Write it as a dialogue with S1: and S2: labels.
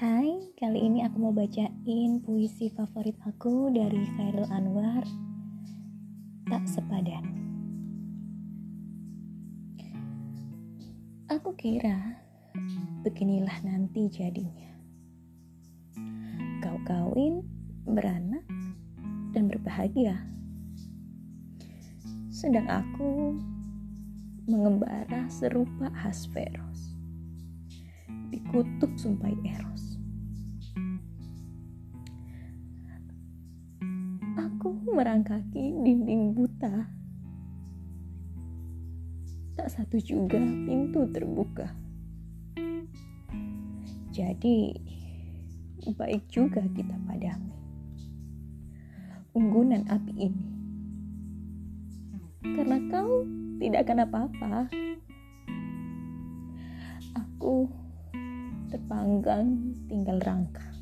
S1: Kali ini aku mau bacain puisi favorit aku dari Khairul Anwar Tak Sepadan. Aku kira beginilah nanti jadinya. Kau kawin, beranak, dan berbahagia. Sedang aku mengembara serupa Hasferos di kutub sumpai Eros. Aku merangkaki dinding buta. Tak satu juga pintu terbuka. Jadi, baik juga kita padami. Unggunan api ini. Karena kau tidak akan apa-apa. Aku terpanggang tinggal rangka.